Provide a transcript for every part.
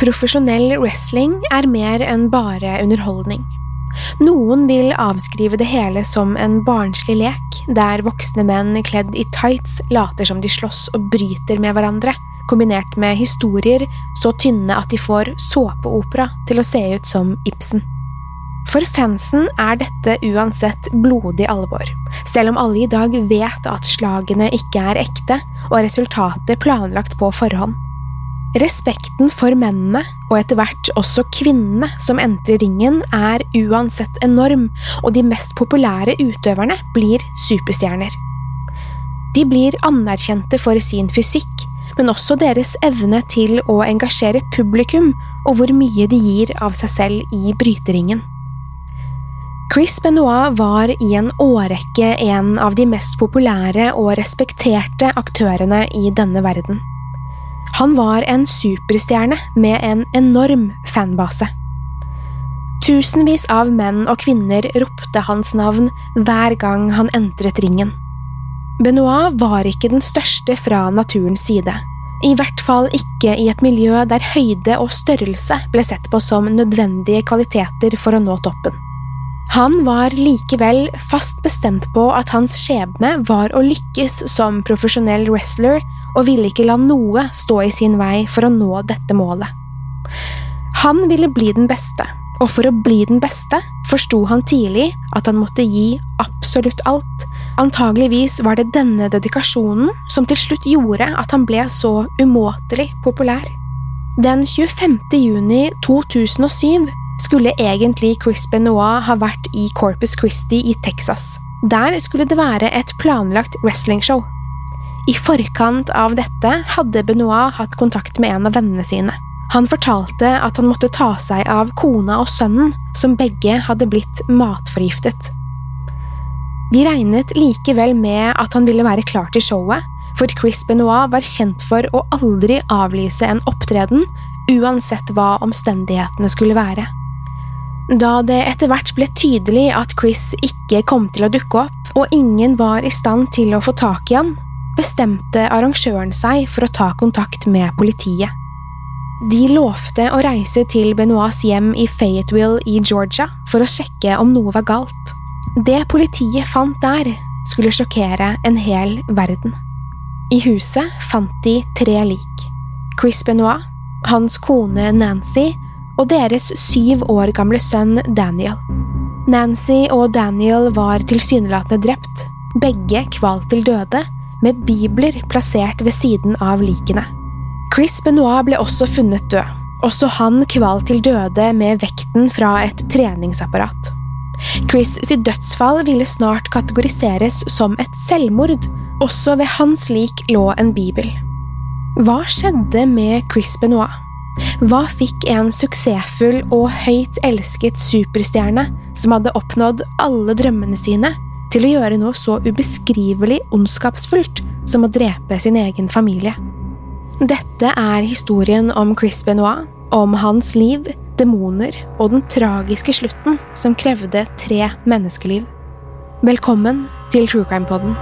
Profesjonell wrestling er mer enn bare underholdning. Noen vil avskrive det hele som en barnslig lek, der voksne menn kledd i tights later som de slåss og bryter med hverandre, kombinert med historier så tynne at de får såpeopera til å se ut som Ibsen. For fansen er dette uansett blodig alvor, selv om alle i dag vet at slagene ikke er ekte og resultatet planlagt på forhånd. Respekten for mennene, og etter hvert også kvinnene som entrer ringen, er uansett enorm, og de mest populære utøverne blir superstjerner. De blir anerkjente for sin fysikk, men også deres evne til å engasjere publikum og hvor mye de gir av seg selv i bryteringen. Chris Benoit var i en årrekke en av de mest populære og respekterte aktørene i denne verden. Han var en superstjerne med en enorm fanbase. Tusenvis av menn og kvinner ropte hans navn hver gang han entret ringen. Benoit var ikke den største fra naturens side, i hvert fall ikke i et miljø der høyde og størrelse ble sett på som nødvendige kvaliteter for å nå toppen. Han var likevel fast bestemt på at hans skjebne var å lykkes som profesjonell wrestler, og ville ikke la noe stå i sin vei for å nå dette målet. Han ville bli den beste, og for å bli den beste forsto han tidlig at han måtte gi absolutt alt. Antageligvis var det denne dedikasjonen som til slutt gjorde at han ble så umåtelig populær. Den 25. juni 2007 skulle egentlig Chris Benoit ha vært i Corpus Christi i Texas. Der skulle det være et planlagt wrestlingshow. I forkant av dette hadde Benoit hatt kontakt med en av vennene sine. Han fortalte at han måtte ta seg av kona og sønnen, som begge hadde blitt matforgiftet. De regnet likevel med at han ville være klar til showet, for Chris Benoit var kjent for å aldri avlyse en opptreden, uansett hva omstendighetene skulle være. Da det etter hvert ble tydelig at Chris ikke kom til å dukke opp, og ingen var i stand til å få tak i han, bestemte arrangøren seg for å ta kontakt med politiet. De lovte å reise til Benoits hjem i Fayetteville i Georgia for å sjekke om noe var galt. Det politiet fant der, skulle sjokkere en hel verden. I huset fant de tre lik. Chris Benoit, hans kone Nancy og deres syv år gamle sønn Daniel. Nancy og Daniel var tilsynelatende drept, begge kvalt til døde, med bibler plassert ved siden av likene. Chris Benoit ble også funnet død, også han kvalt til døde med vekten fra et treningsapparat. Chris sitt dødsfall ville snart kategoriseres som et selvmord, også ved hans lik lå en bibel. Hva skjedde med Chris Benoit? Hva fikk en suksessfull og høyt elsket superstjerne som hadde oppnådd alle drømmene sine, til å gjøre noe så ubeskrivelig ondskapsfullt som å drepe sin egen familie? Dette er historien om Chris Benoit, Om hans liv, demoner og den tragiske slutten som krevde tre menneskeliv. Velkommen til True Crime Podden.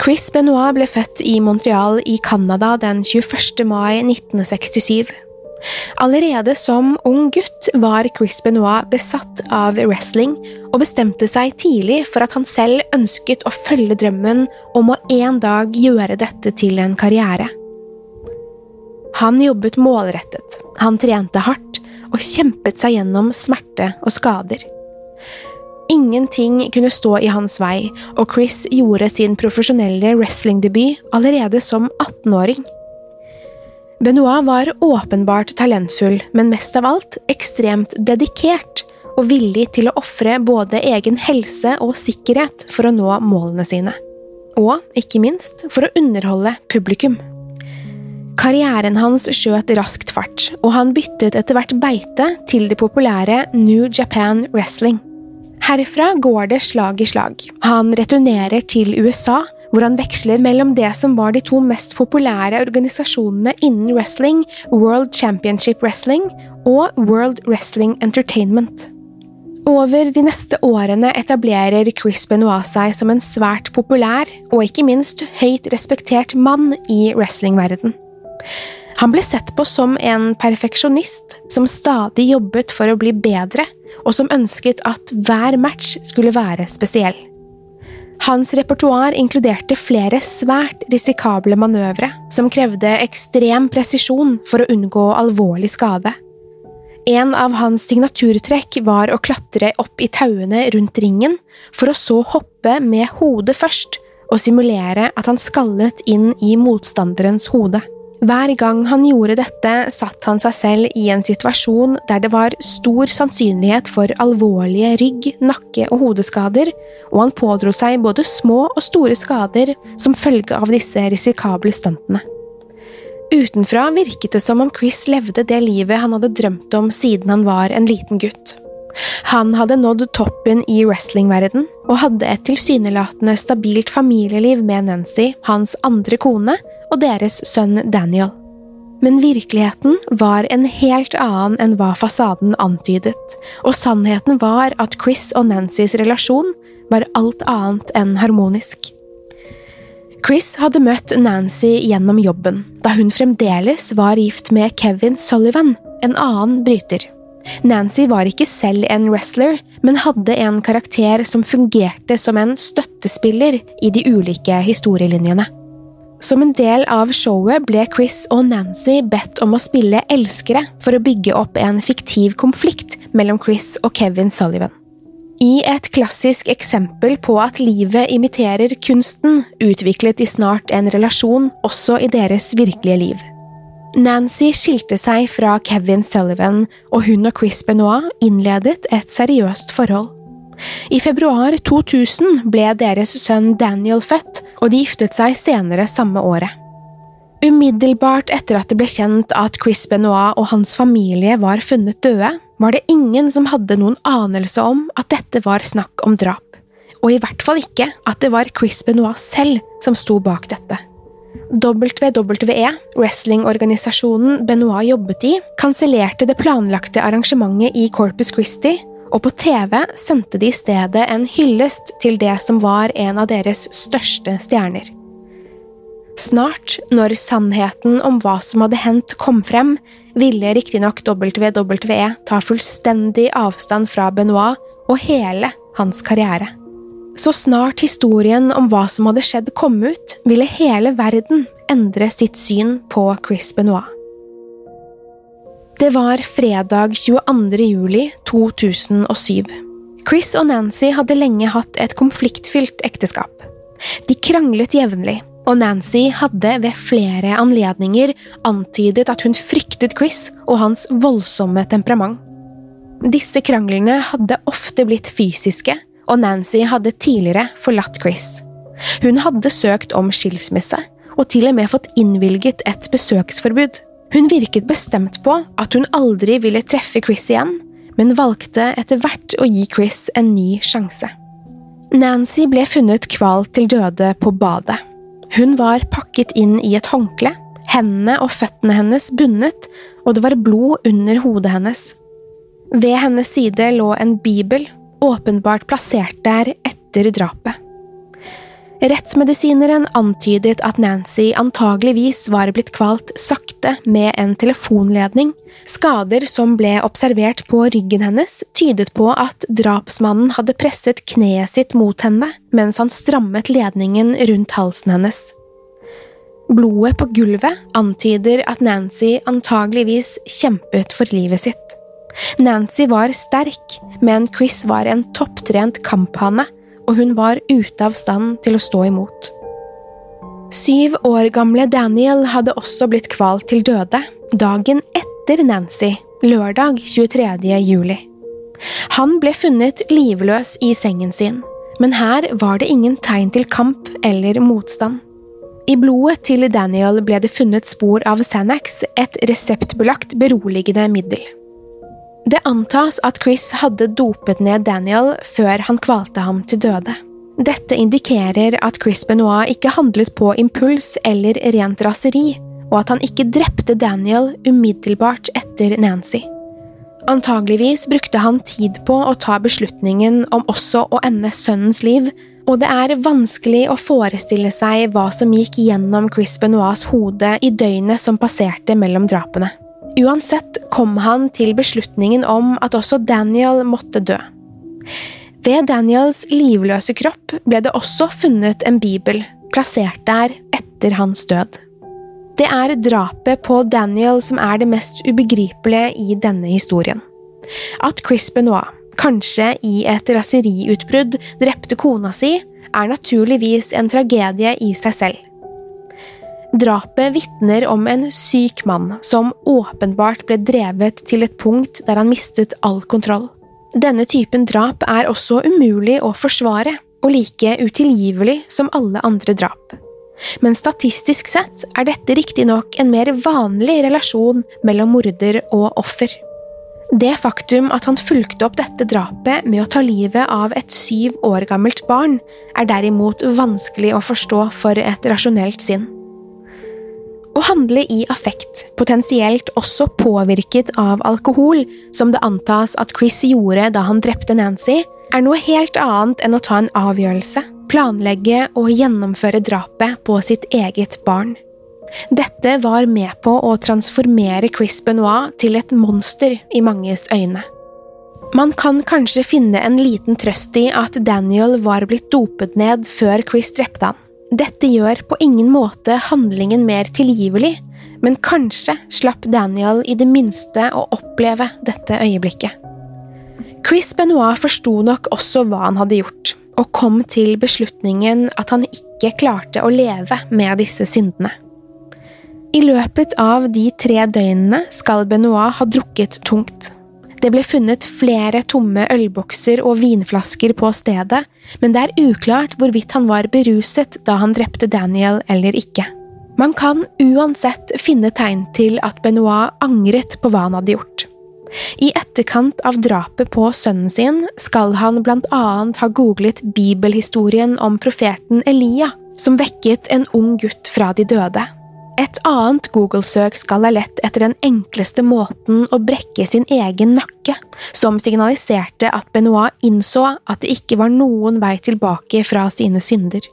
Chris Benoit ble født i Montreal i Canada den 21. mai 1967. Allerede som ung gutt var Chris Benoit besatt av wrestling, og bestemte seg tidlig for at han selv ønsket å følge drømmen om å en dag gjøre dette til en karriere. Han jobbet målrettet, han trente hardt og kjempet seg gjennom smerte og skader. Ingenting kunne stå i hans vei, og Chris gjorde sin profesjonelle wrestlingdebut allerede som 18-åring. Benoit var åpenbart talentfull, men mest av alt ekstremt dedikert og villig til å ofre både egen helse og sikkerhet for å nå målene sine. Og, ikke minst, for å underholde publikum. Karrieren hans skjøt raskt fart, og han byttet etter hvert beite til det populære New Japan Wrestling. Herfra går det slag i slag. Han returnerer til USA, hvor han veksler mellom det som var de to mest populære organisasjonene innen wrestling, World Championship Wrestling og World Wrestling Entertainment. Over de neste årene etablerer Chris Benoit seg som en svært populær og ikke minst høyt respektert mann i wrestlingverden. Han ble sett på som en perfeksjonist som stadig jobbet for å bli bedre og som ønsket at hver match skulle være spesiell. Hans repertoar inkluderte flere svært risikable manøvre som krevde ekstrem presisjon for å unngå alvorlig skade. En av hans signaturtrekk var å klatre opp i tauene rundt ringen, for å så hoppe med hodet først og simulere at han skallet inn i motstanderens hode. Hver gang han gjorde dette, satt han seg selv i en situasjon der det var stor sannsynlighet for alvorlige rygg-, nakke- og hodeskader, og han pådro seg både små og store skader som følge av disse risikable stuntene. Utenfra virket det som om Chris levde det livet han hadde drømt om siden han var en liten gutt. Han hadde nådd toppen i wrestlingverden og hadde et tilsynelatende stabilt familieliv med Nancy, hans andre kone, og deres sønn Daniel. Men virkeligheten var en helt annen enn hva fasaden antydet, og sannheten var at Chris og Nancys relasjon var alt annet enn harmonisk. Chris hadde møtt Nancy gjennom jobben, da hun fremdeles var gift med Kevin Sullivan, en annen bryter. Nancy var ikke selv en wrestler, men hadde en karakter som fungerte som en støttespiller i de ulike historielinjene. Som en del av showet ble Chris og Nancy bedt om å spille elskere for å bygge opp en fiktiv konflikt mellom Chris og Kevin Sullivan. I et klassisk eksempel på at livet imiterer kunsten, utviklet de snart en relasjon også i deres virkelige liv. Nancy skilte seg fra Kevin Sullivan, og hun og Chris Benoit innledet et seriøst forhold. I februar 2000 ble deres sønn Daniel født, og de giftet seg senere samme året. Umiddelbart etter at det ble kjent at Chris Benoit og hans familie var funnet døde, var det ingen som hadde noen anelse om at dette var snakk om drap, og i hvert fall ikke at det var Chris Benoit selv som sto bak dette. WWE, wrestlingorganisasjonen Benoit jobbet i, kansellerte det planlagte arrangementet i Corpus Christi og på TV sendte de i stedet en hyllest til det som var en av deres største stjerner. Snart, når sannheten om hva som hadde hendt kom frem, ville riktignok WWE ta fullstendig avstand fra Benoit og hele hans karriere. Så snart historien om hva som hadde skjedd kom ut, ville hele verden endre sitt syn på Chris Benoit. Det var fredag 22. juli 2007. Chris og Nancy hadde lenge hatt et konfliktfylt ekteskap. De kranglet jevnlig, og Nancy hadde ved flere anledninger antydet at hun fryktet Chris og hans voldsomme temperament. Disse kranglene hadde ofte blitt fysiske, og Nancy hadde tidligere forlatt Chris. Hun hadde søkt om skilsmisse, og til og med fått innvilget et besøksforbud. Hun virket bestemt på at hun aldri ville treffe Chris igjen, men valgte etter hvert å gi Chris en ny sjanse. Nancy ble funnet kvalt til døde på badet. Hun var pakket inn i et håndkle, hendene og føttene hennes bundet, og det var blod under hodet hennes. Ved hennes side lå en bibel, åpenbart plassert der etter drapet. Rettsmedisineren antydet at Nancy antageligvis var blitt kvalt sakte med en telefonledning. Skader som ble observert på ryggen hennes, tydet på at drapsmannen hadde presset kneet sitt mot henne mens han strammet ledningen rundt halsen hennes. Blodet på gulvet antyder at Nancy antageligvis kjempet for livet sitt. Nancy var sterk, men Chris var en topptrent kamphane og hun var ute av stand til å stå imot. Syv år gamle Daniel hadde også blitt kvalt til døde, dagen etter Nancy, lørdag 23. juli. Han ble funnet livløs i sengen sin, men her var det ingen tegn til kamp eller motstand. I blodet til Daniel ble det funnet spor av Sanax, et reseptbelagt beroligende middel. Det antas at Chris hadde dopet ned Daniel før han kvalte ham til døde. Dette indikerer at Chris Benoit ikke handlet på impuls eller rent raseri, og at han ikke drepte Daniel umiddelbart etter Nancy. Antageligvis brukte han tid på å ta beslutningen om også å ende sønnens liv, og det er vanskelig å forestille seg hva som gikk gjennom Chris Benoits hode i døgnet som passerte mellom drapene. Uansett kom han til beslutningen om at også Daniel måtte dø. Ved Daniels livløse kropp ble det også funnet en bibel, plassert der etter hans død. Det er drapet på Daniel som er det mest ubegripelige i denne historien. At Chris Benoit, kanskje i et raseriutbrudd, drepte kona si, er naturligvis en tragedie i seg selv. Drapet vitner om en syk mann som åpenbart ble drevet til et punkt der han mistet all kontroll. Denne typen drap er også umulig å forsvare, og like utilgivelig som alle andre drap. Men statistisk sett er dette riktignok en mer vanlig relasjon mellom morder og offer. Det faktum at han fulgte opp dette drapet med å ta livet av et syv år gammelt barn, er derimot vanskelig å forstå for et rasjonelt sinn. Å handle i affekt, potensielt også påvirket av alkohol, som det antas at Chris gjorde da han drepte Nancy, er noe helt annet enn å ta en avgjørelse, planlegge og gjennomføre drapet på sitt eget barn. Dette var med på å transformere Chris Benoit til et monster i manges øyne. Man kan kanskje finne en liten trøst i at Daniel var blitt dopet ned før Chris drepte han. Dette gjør på ingen måte handlingen mer tilgivelig, men kanskje slapp Daniel i det minste å oppleve dette øyeblikket. Chris Benoit forsto nok også hva han hadde gjort, og kom til beslutningen at han ikke klarte å leve med disse syndene. I løpet av de tre døgnene skal Benoit ha drukket tungt. Det ble funnet flere tomme ølbokser og vinflasker på stedet, men det er uklart hvorvidt han var beruset da han drepte Daniel eller ikke. Man kan uansett finne tegn til at Benoit angret på hva han hadde gjort. I etterkant av drapet på sønnen sin skal han blant annet ha googlet bibelhistorien om profeten Elia, som vekket en ung gutt fra de døde. Et annet Google-søk skal ha lett etter den enkleste måten å brekke sin egen nakke, som signaliserte at Benoit innså at det ikke var noen vei tilbake fra sine synder.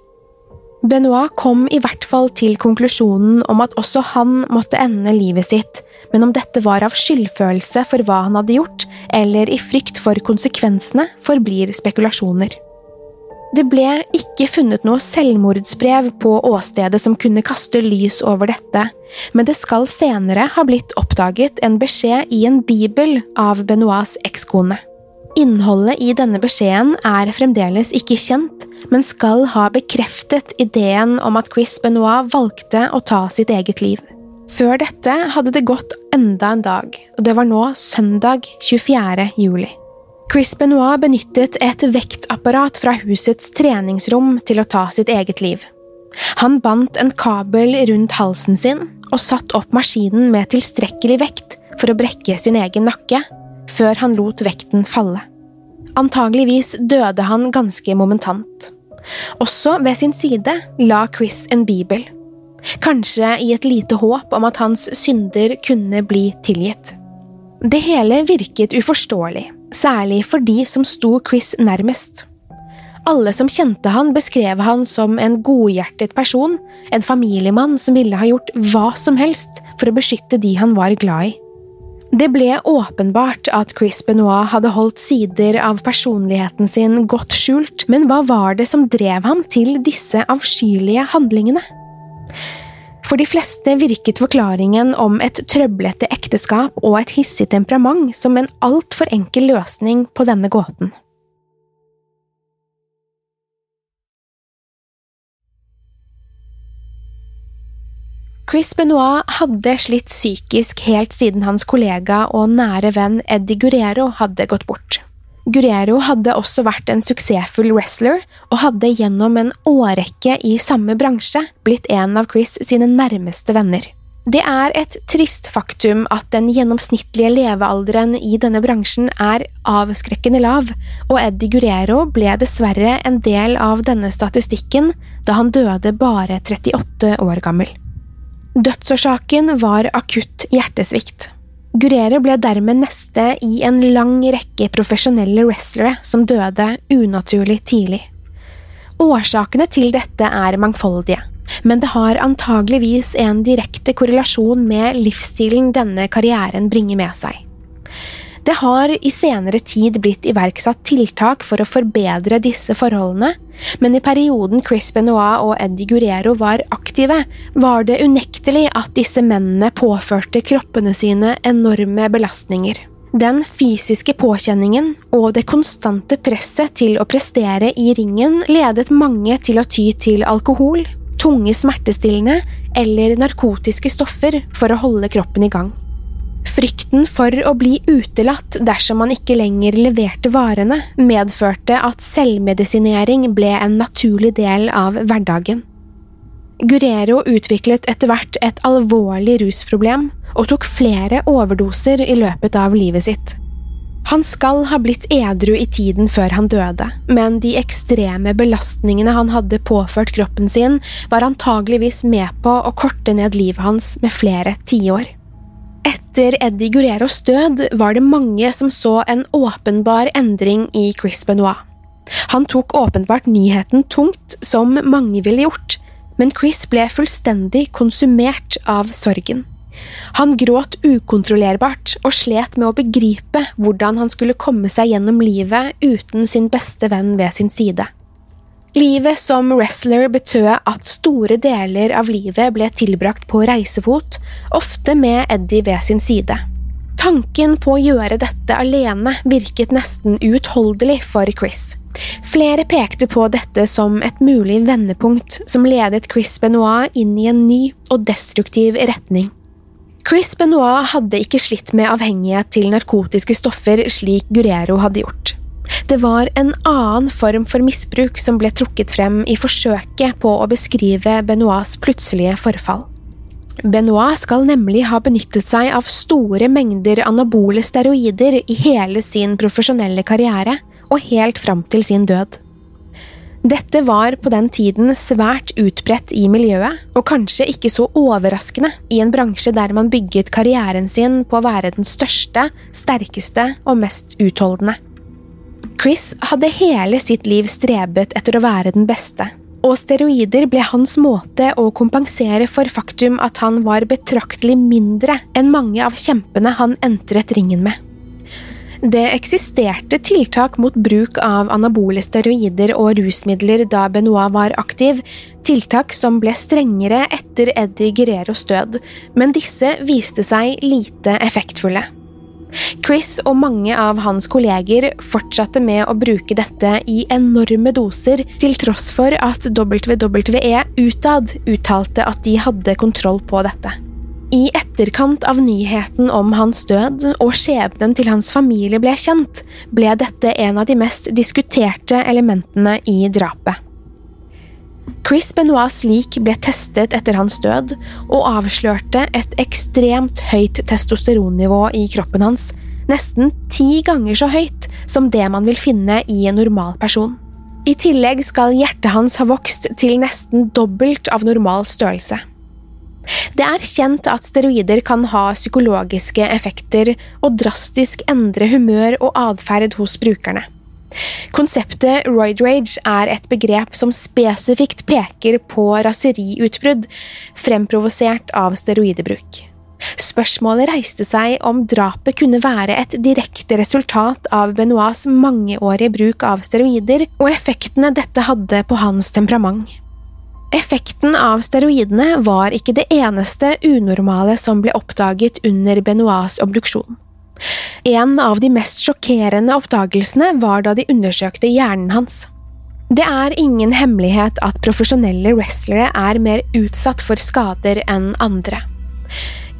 Benoit kom i hvert fall til konklusjonen om at også han måtte ende livet sitt, men om dette var av skyldfølelse for hva han hadde gjort, eller i frykt for konsekvensene, forblir spekulasjoner. Det ble ikke funnet noe selvmordsbrev på åstedet som kunne kaste lys over dette, men det skal senere ha blitt oppdaget en beskjed i en bibel av Benoits ekskone. Innholdet i denne beskjeden er fremdeles ikke kjent, men skal ha bekreftet ideen om at Chris Benoit valgte å ta sitt eget liv. Før dette hadde det gått enda en dag, og det var nå søndag 24. juli. Chris Benoit benyttet et vektapparat fra husets treningsrom til å ta sitt eget liv. Han bandt en kabel rundt halsen sin og satt opp maskinen med tilstrekkelig vekt for å brekke sin egen nakke, før han lot vekten falle. Antageligvis døde han ganske momentant. Også ved sin side la Chris en bibel, kanskje i et lite håp om at hans synder kunne bli tilgitt. Det hele virket uforståelig, særlig for de som sto Chris nærmest. Alle som kjente han, beskrev han som en godhjertet person, en familiemann som ville ha gjort hva som helst for å beskytte de han var glad i. Det ble åpenbart at Chris Benoit hadde holdt sider av personligheten sin godt skjult, men hva var det som drev ham til disse avskyelige handlingene? For de fleste virket forklaringen om et trøblete ekteskap og et hissig temperament som en altfor enkel løsning på denne gåten. Chris Benoit hadde slitt psykisk helt siden hans kollega og nære venn Eddie Guerrero hadde gått bort. Guerrero hadde også vært en suksessfull wrestler, og hadde gjennom en årrekke i samme bransje blitt en av Chris sine nærmeste venner. Det er et trist faktum at den gjennomsnittlige levealderen i denne bransjen er avskrekkende lav, og Eddie Guerrero ble dessverre en del av denne statistikken da han døde bare 38 år gammel. Dødsårsaken var akutt hjertesvikt. Guerrero ble dermed neste i en lang rekke profesjonelle wrestlere som døde unaturlig tidlig. Årsakene til dette er mangfoldige, men det har antageligvis en direkte korrelasjon med livsstilen denne karrieren bringer med seg. Det har i senere tid blitt iverksatt tiltak for å forbedre disse forholdene, men i perioden Chris Benoit og Eddie Guerrero var aktive, var det unektelig at disse mennene påførte kroppene sine enorme belastninger. Den fysiske påkjenningen og det konstante presset til å prestere i ringen ledet mange til å ty til alkohol, tunge smertestillende eller narkotiske stoffer for å holde kroppen i gang. Frykten for å bli utelatt dersom man ikke lenger leverte varene, medførte at selvmedisinering ble en naturlig del av hverdagen. Guerrero utviklet etter hvert et alvorlig rusproblem og tok flere overdoser i løpet av livet sitt. Han skal ha blitt edru i tiden før han døde, men de ekstreme belastningene han hadde påført kroppen sin, var antageligvis med på å korte ned livet hans med flere tiår. Etter Eddie Guerreros død var det mange som så en åpenbar endring i Chris Benoit. Han tok åpenbart nyheten tungt, som mange ville gjort, men Chris ble fullstendig konsumert av sorgen. Han gråt ukontrollerbart og slet med å begripe hvordan han skulle komme seg gjennom livet uten sin beste venn ved sin side. Livet som wrestler betød at store deler av livet ble tilbrakt på reisefot, ofte med Eddie ved sin side. Tanken på å gjøre dette alene virket nesten uutholdelig for Chris. Flere pekte på dette som et mulig vendepunkt som ledet Chris Benoit inn i en ny og destruktiv retning. Chris Benoit hadde ikke slitt med avhengighet til narkotiske stoffer slik Guerrero hadde gjort. Det var en annen form for misbruk som ble trukket frem i forsøket på å beskrive Benoits plutselige forfall. Benoit skal nemlig ha benyttet seg av store mengder anabole steroider i hele sin profesjonelle karriere, og helt fram til sin død. Dette var på den tiden svært utbredt i miljøet, og kanskje ikke så overraskende i en bransje der man bygget karrieren sin på å være den største, sterkeste og mest utholdende. Chris hadde hele sitt liv strebet etter å være den beste, og steroider ble hans måte å kompensere for faktum at han var betraktelig mindre enn mange av kjempene han entret ringen med. Det eksisterte tiltak mot bruk av anabole steroider og rusmidler da Benoit var aktiv, tiltak som ble strengere etter Eddie Guerreros død, men disse viste seg lite effektfulle. Chris og mange av hans kolleger fortsatte med å bruke dette i enorme doser, til tross for at WWE utad uttalte at de hadde kontroll på dette. I etterkant av nyheten om hans død og skjebnen til hans familie ble kjent, ble dette en av de mest diskuterte elementene i drapet. Chris Benoits lik ble testet etter hans død, og avslørte et ekstremt høyt testosteronnivå i kroppen hans, nesten ti ganger så høyt som det man vil finne i en normal person. I tillegg skal hjertet hans ha vokst til nesten dobbelt av normal størrelse. Det er kjent at steroider kan ha psykologiske effekter og drastisk endre humør og atferd hos brukerne. Konseptet roid rage er et begrep som spesifikt peker på raseriutbrudd fremprovosert av steroidebruk. Spørsmålet reiste seg om drapet kunne være et direkte resultat av Benoits mangeårige bruk av steroider og effektene dette hadde på hans temperament. Effekten av steroidene var ikke det eneste unormale som ble oppdaget under Benoits obduksjon. En av de mest sjokkerende oppdagelsene var da de undersøkte hjernen hans. Det er ingen hemmelighet at profesjonelle wrestlere er mer utsatt for skader enn andre.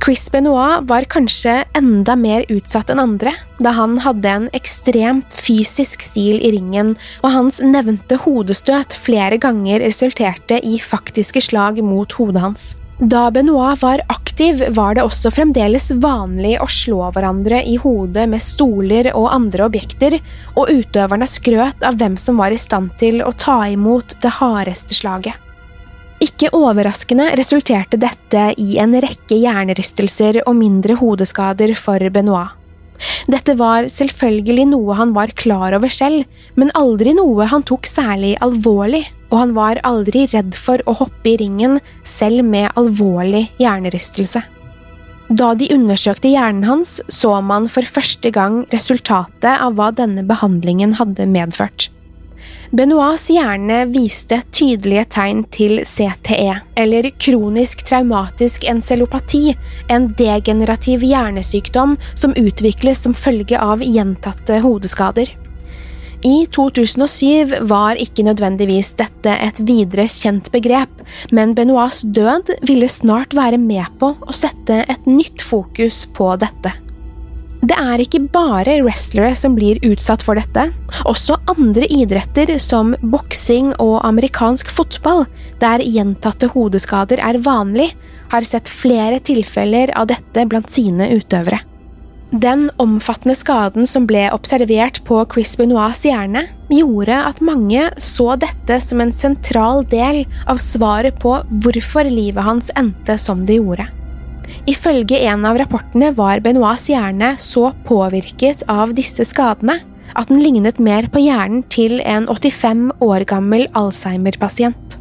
Chris Benoit var kanskje enda mer utsatt enn andre, da han hadde en ekstremt fysisk stil i ringen, og hans nevnte hodestøt flere ganger resulterte i faktiske slag mot hodet hans. Da Benoit var aktiv, var det også fremdeles vanlig å slå hverandre i hodet med stoler og andre objekter, og utøverne skrøt av hvem som var i stand til å ta imot det hardeste slaget. Ikke overraskende resulterte dette i en rekke hjernerystelser og mindre hodeskader for Benoit. Dette var selvfølgelig noe han var klar over selv, men aldri noe han tok særlig alvorlig, og han var aldri redd for å hoppe i ringen, selv med alvorlig hjernerystelse. Da de undersøkte hjernen hans, så man for første gang resultatet av hva denne behandlingen hadde medført. Benoits hjerne viste tydelige tegn til CTE, eller kronisk traumatisk encelopati, en degenerativ hjernesykdom som utvikles som følge av gjentatte hodeskader. I 2007 var ikke nødvendigvis dette et videre kjent begrep, men Benoits død ville snart være med på å sette et nytt fokus på dette. Det er ikke bare wrestlere som blir utsatt for dette. Også andre idretter som boksing og amerikansk fotball, der gjentatte hodeskader er vanlig, har sett flere tilfeller av dette blant sine utøvere. Den omfattende skaden som ble observert på Chris Benoits hjerne, gjorde at mange så dette som en sentral del av svaret på hvorfor livet hans endte som det gjorde. Ifølge en av rapportene var Benoits hjerne så påvirket av disse skadene at den lignet mer på hjernen til en 85 år gammel Alzheimer-pasient.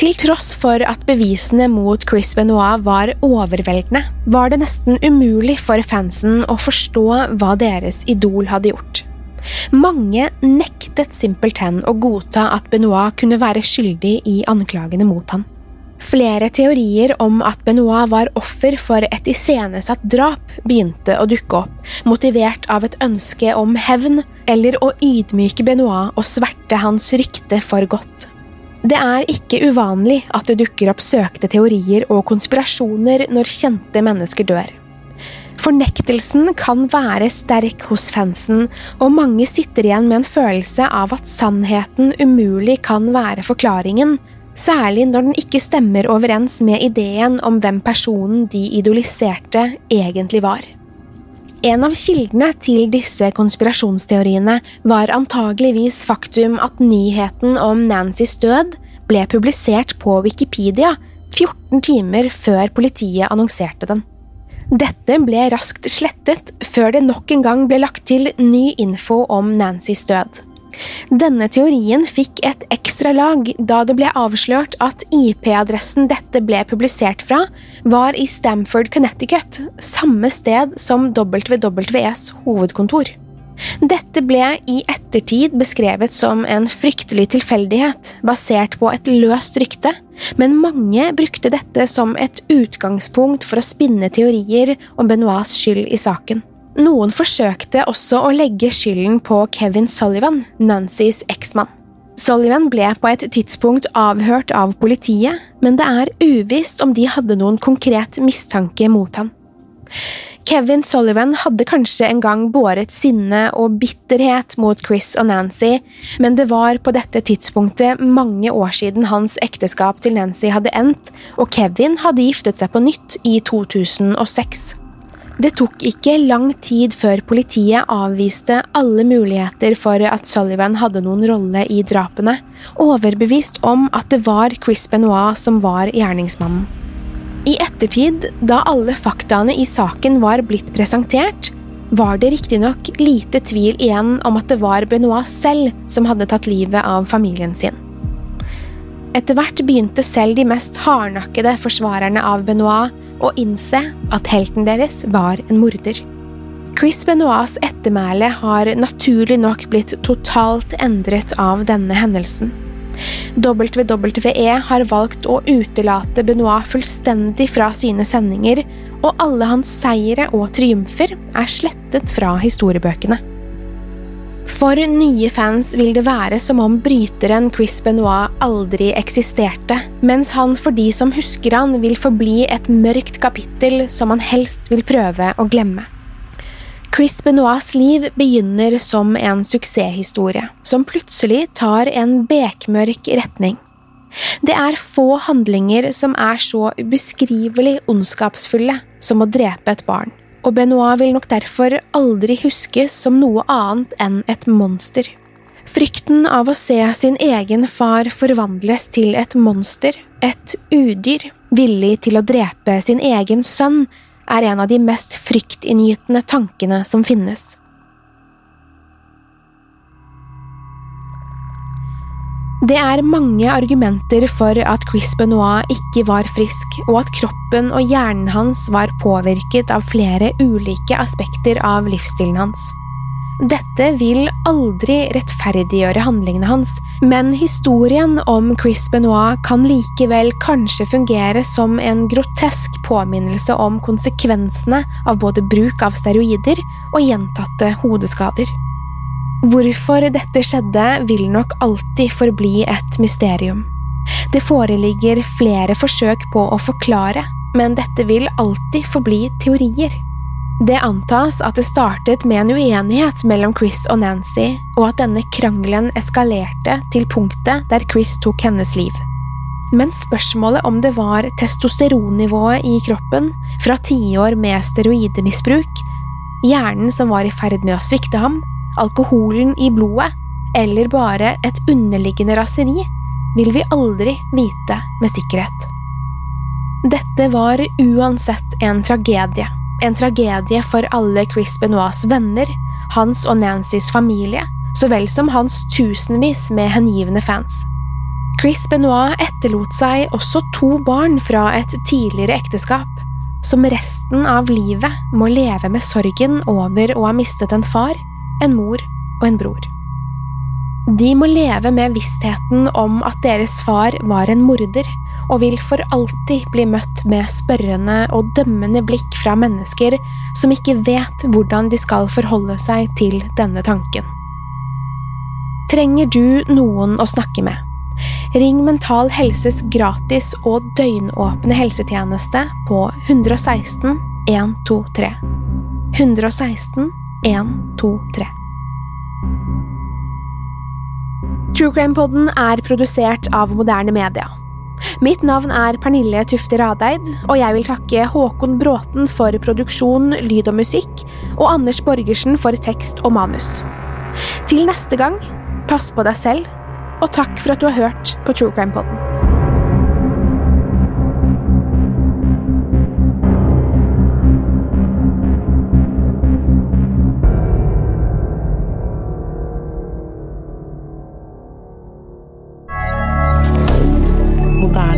Til tross for at bevisene mot Chris Benoit var overveldende, var det nesten umulig for fansen å forstå hva deres idol hadde gjort. Mange nektet simpelthen å godta at Benoit kunne være skyldig i anklagene mot han. Flere teorier om at Benoit var offer for et iscenesatt drap, begynte å dukke opp, motivert av et ønske om hevn eller å ydmyke Benoit og sverte hans rykte for godt. Det er ikke uvanlig at det dukker opp søkte teorier og konspirasjoner når kjente mennesker dør. Fornektelsen kan være sterk hos fansen, og mange sitter igjen med en følelse av at sannheten umulig kan være forklaringen, særlig når den ikke stemmer overens med ideen om hvem personen de idoliserte egentlig var. En av kildene til disse konspirasjonsteoriene var antageligvis faktum at nyheten om Nancys død ble publisert på Wikipedia 14 timer før politiet annonserte den. Dette ble raskt slettet før det nok en gang ble lagt til ny info om Nancys død. Denne teorien fikk et ekstra lag da det ble avslørt at IP-adressen dette ble publisert fra, var i Stamford, Connecticut, samme sted som WWEs hovedkontor. Dette ble i ettertid beskrevet som en fryktelig tilfeldighet, basert på et løst rykte, men mange brukte dette som et utgangspunkt for å spinne teorier om Benoits skyld i saken. Noen forsøkte også å legge skylden på Kevin Sullivan, Nancys eksmann. Sullivan ble på et tidspunkt avhørt av politiet, men det er uvisst om de hadde noen konkret mistanke mot han. Kevin Sullivan hadde kanskje en gang båret sinne og bitterhet mot Chris og Nancy, men det var på dette tidspunktet mange år siden hans ekteskap til Nancy hadde endt, og Kevin hadde giftet seg på nytt i 2006. Det tok ikke lang tid før politiet avviste alle muligheter for at Sullivan hadde noen rolle i drapene, overbevist om at det var Chris Benoit som var gjerningsmannen. I ettertid, da alle faktaene i saken var blitt presentert, var det riktignok lite tvil igjen om at det var Benoit selv som hadde tatt livet av familien sin. Etter hvert begynte selv de mest hardnakkede forsvarerne av Benoit å innse at helten deres var en morder. Chris Benoits ettermæle har naturlig nok blitt totalt endret av denne hendelsen. WWE har valgt å utelate Benoit fullstendig fra sine sendinger, og alle hans seire og triumfer er slettet fra historiebøkene. For nye fans vil det være som om bryteren Chris Benoit aldri eksisterte, mens han for de som husker han vil forbli et mørkt kapittel som han helst vil prøve å glemme. Chris Benoits liv begynner som en suksesshistorie, som plutselig tar en bekmørk retning. Det er få handlinger som er så ubeskrivelig ondskapsfulle som å drepe et barn og Benoit vil nok derfor aldri huskes som noe annet enn et monster. Frykten av å se sin egen far forvandles til et monster, et udyr, villig til å drepe sin egen sønn, er en av de mest fryktinngytende tankene som finnes. Det er mange argumenter for at Chris Benoit ikke var frisk, og at kroppen og hjernen hans var påvirket av flere ulike aspekter av livsstilen hans. Dette vil aldri rettferdiggjøre handlingene hans, men historien om Chris Benoit kan likevel kanskje fungere som en grotesk påminnelse om konsekvensene av både bruk av steroider og gjentatte hodeskader. Hvorfor dette skjedde, vil nok alltid forbli et mysterium. Det foreligger flere forsøk på å forklare, men dette vil alltid forbli teorier. Det antas at det startet med en uenighet mellom Chris og Nancy, og at denne krangelen eskalerte til punktet der Chris tok hennes liv. Men spørsmålet om det var testosteronnivået i kroppen fra tiår med steroidemisbruk, hjernen som var i ferd med å svikte ham, alkoholen i blodet eller bare et underliggende raseri, vil vi aldri vite med sikkerhet. Dette var uansett en tragedie. En tragedie for alle Chris Benoits venner, hans og Nancys familie, så vel som hans tusenvis med hengivne fans. Chris Benoit etterlot seg også to barn fra et tidligere ekteskap, som resten av livet må leve med sorgen over å ha mistet en far en mor og en bror. De må leve med vissheten om at deres far var en morder, og vil for alltid bli møtt med spørrende og dømmende blikk fra mennesker som ikke vet hvordan de skal forholde seg til denne tanken. Trenger du noen å snakke med? Ring Mental Helses gratis og døgnåpne helsetjeneste på 116 123. 116 1, 2, 3. True Crime-podden er produsert av moderne media. Mitt navn er Pernille Tufte Radeid, og jeg vil takke Håkon Bråten for produksjon, lyd og musikk, og Anders Borgersen for tekst og manus. Til neste gang, pass på deg selv, og takk for at du har hørt på True